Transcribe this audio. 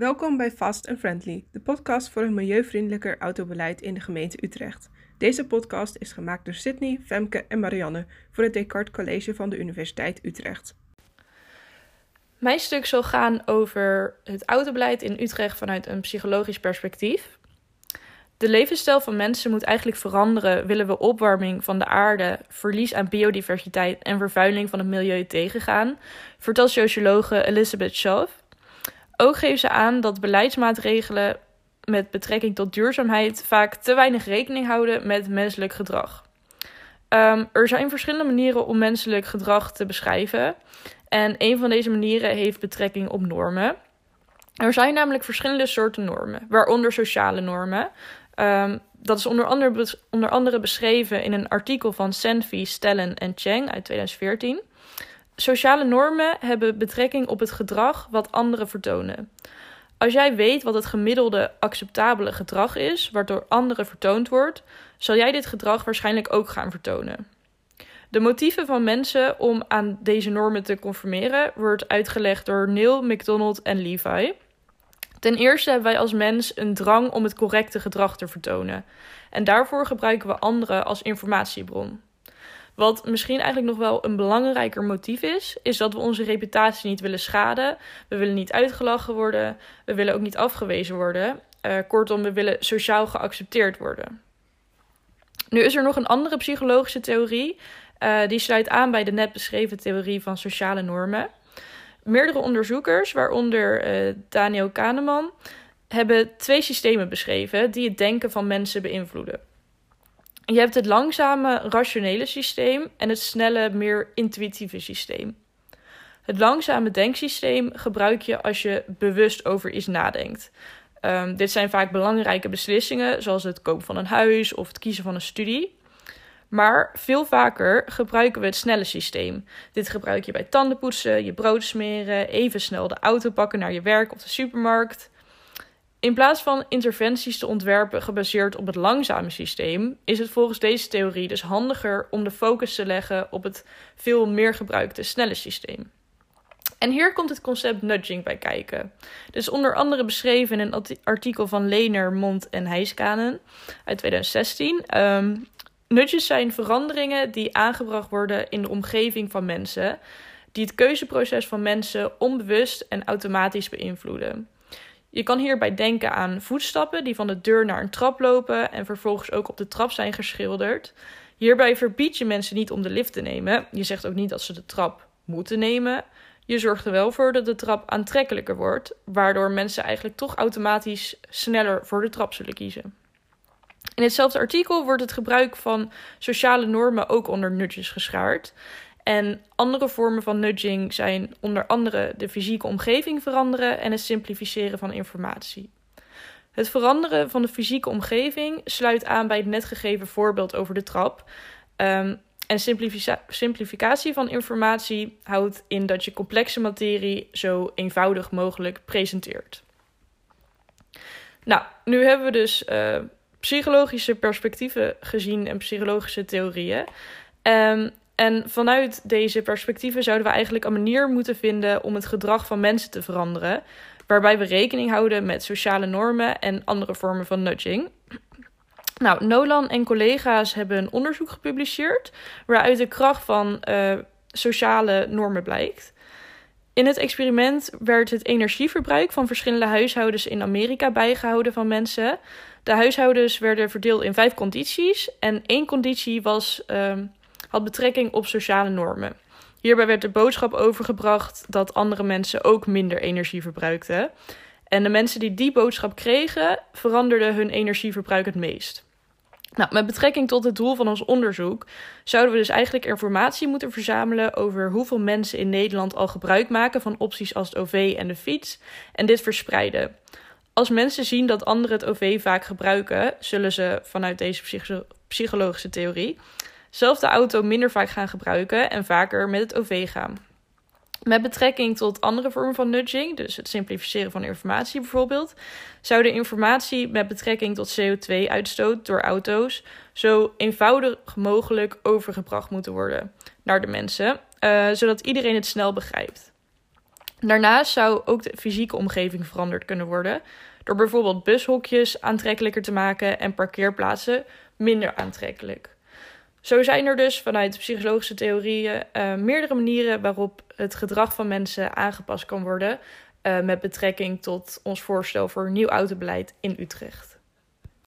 Welkom bij Fast and Friendly, de podcast voor een milieuvriendelijker autobeleid in de gemeente Utrecht. Deze podcast is gemaakt door Sydney, Femke en Marianne voor het Descartes College van de Universiteit Utrecht. Mijn stuk zal gaan over het autobeleid in Utrecht vanuit een psychologisch perspectief. De levensstijl van mensen moet eigenlijk veranderen, willen we opwarming van de aarde, verlies aan biodiversiteit en vervuiling van het milieu tegengaan, vertelt sociologe Elizabeth Schaaf. Ook geeft ze aan dat beleidsmaatregelen met betrekking tot duurzaamheid vaak te weinig rekening houden met menselijk gedrag. Um, er zijn verschillende manieren om menselijk gedrag te beschrijven. En een van deze manieren heeft betrekking op normen. Er zijn namelijk verschillende soorten normen, waaronder sociale normen. Um, dat is onder andere, onder andere beschreven in een artikel van Senfi, Stellen en Cheng uit 2014. Sociale normen hebben betrekking op het gedrag wat anderen vertonen. Als jij weet wat het gemiddelde acceptabele gedrag is, waardoor anderen vertoond wordt, zal jij dit gedrag waarschijnlijk ook gaan vertonen. De motieven van mensen om aan deze normen te conformeren wordt uitgelegd door Neil, McDonald en Levi. Ten eerste hebben wij als mens een drang om het correcte gedrag te vertonen. En daarvoor gebruiken we anderen als informatiebron. Wat misschien eigenlijk nog wel een belangrijker motief is, is dat we onze reputatie niet willen schaden. We willen niet uitgelachen worden. We willen ook niet afgewezen worden. Uh, kortom, we willen sociaal geaccepteerd worden. Nu is er nog een andere psychologische theorie. Uh, die sluit aan bij de net beschreven theorie van sociale normen. Meerdere onderzoekers, waaronder uh, Daniel Kahneman, hebben twee systemen beschreven die het denken van mensen beïnvloeden. Je hebt het langzame, rationele systeem en het snelle, meer intuïtieve systeem. Het langzame denksysteem gebruik je als je bewust over iets nadenkt. Um, dit zijn vaak belangrijke beslissingen, zoals het kopen van een huis of het kiezen van een studie. Maar veel vaker gebruiken we het snelle systeem. Dit gebruik je bij tandenpoetsen, je brood smeren, even snel de auto pakken naar je werk of de supermarkt. In plaats van interventies te ontwerpen gebaseerd op het langzame systeem, is het volgens deze theorie dus handiger om de focus te leggen op het veel meer gebruikte snelle systeem. En hier komt het concept nudging bij kijken. Dus onder andere beschreven in een artikel van Lener, Mond en Heiskanen uit 2016. Um, nudges zijn veranderingen die aangebracht worden in de omgeving van mensen, die het keuzeproces van mensen onbewust en automatisch beïnvloeden. Je kan hierbij denken aan voetstappen die van de deur naar een trap lopen en vervolgens ook op de trap zijn geschilderd. Hierbij verbied je mensen niet om de lift te nemen. Je zegt ook niet dat ze de trap moeten nemen. Je zorgt er wel voor dat de trap aantrekkelijker wordt, waardoor mensen eigenlijk toch automatisch sneller voor de trap zullen kiezen. In hetzelfde artikel wordt het gebruik van sociale normen ook onder nudges geschaard. En andere vormen van nudging zijn onder andere de fysieke omgeving veranderen en het simplificeren van informatie. Het veranderen van de fysieke omgeving sluit aan bij het net gegeven voorbeeld over de trap. Um, en simplificatie van informatie houdt in dat je complexe materie zo eenvoudig mogelijk presenteert. Nou, nu hebben we dus uh, psychologische perspectieven gezien en psychologische theorieën. Um, en vanuit deze perspectieven zouden we eigenlijk een manier moeten vinden om het gedrag van mensen te veranderen, waarbij we rekening houden met sociale normen en andere vormen van nudging. Nou, Nolan en collega's hebben een onderzoek gepubliceerd waaruit de kracht van uh, sociale normen blijkt. In het experiment werd het energieverbruik van verschillende huishoudens in Amerika bijgehouden van mensen. De huishoudens werden verdeeld in vijf condities en één conditie was uh, had betrekking op sociale normen. Hierbij werd de boodschap overgebracht dat andere mensen ook minder energie verbruikten. En de mensen die die boodschap kregen, veranderden hun energieverbruik het meest. Nou, met betrekking tot het doel van ons onderzoek zouden we dus eigenlijk informatie moeten verzamelen over hoeveel mensen in Nederland al gebruik maken van opties als het OV en de fiets en dit verspreiden. Als mensen zien dat anderen het OV vaak gebruiken, zullen ze vanuit deze psychologische theorie zelf de auto minder vaak gaan gebruiken en vaker met het OV gaan. Met betrekking tot andere vormen van nudging, dus het simplificeren van informatie bijvoorbeeld, zou de informatie met betrekking tot CO2-uitstoot door auto's zo eenvoudig mogelijk overgebracht moeten worden naar de mensen, uh, zodat iedereen het snel begrijpt. Daarnaast zou ook de fysieke omgeving veranderd kunnen worden. Door bijvoorbeeld bushokjes aantrekkelijker te maken en parkeerplaatsen minder aantrekkelijk. Zo zijn er dus vanuit psychologische theorieën uh, meerdere manieren waarop het gedrag van mensen aangepast kan worden. Uh, met betrekking tot ons voorstel voor nieuw autobeleid in Utrecht.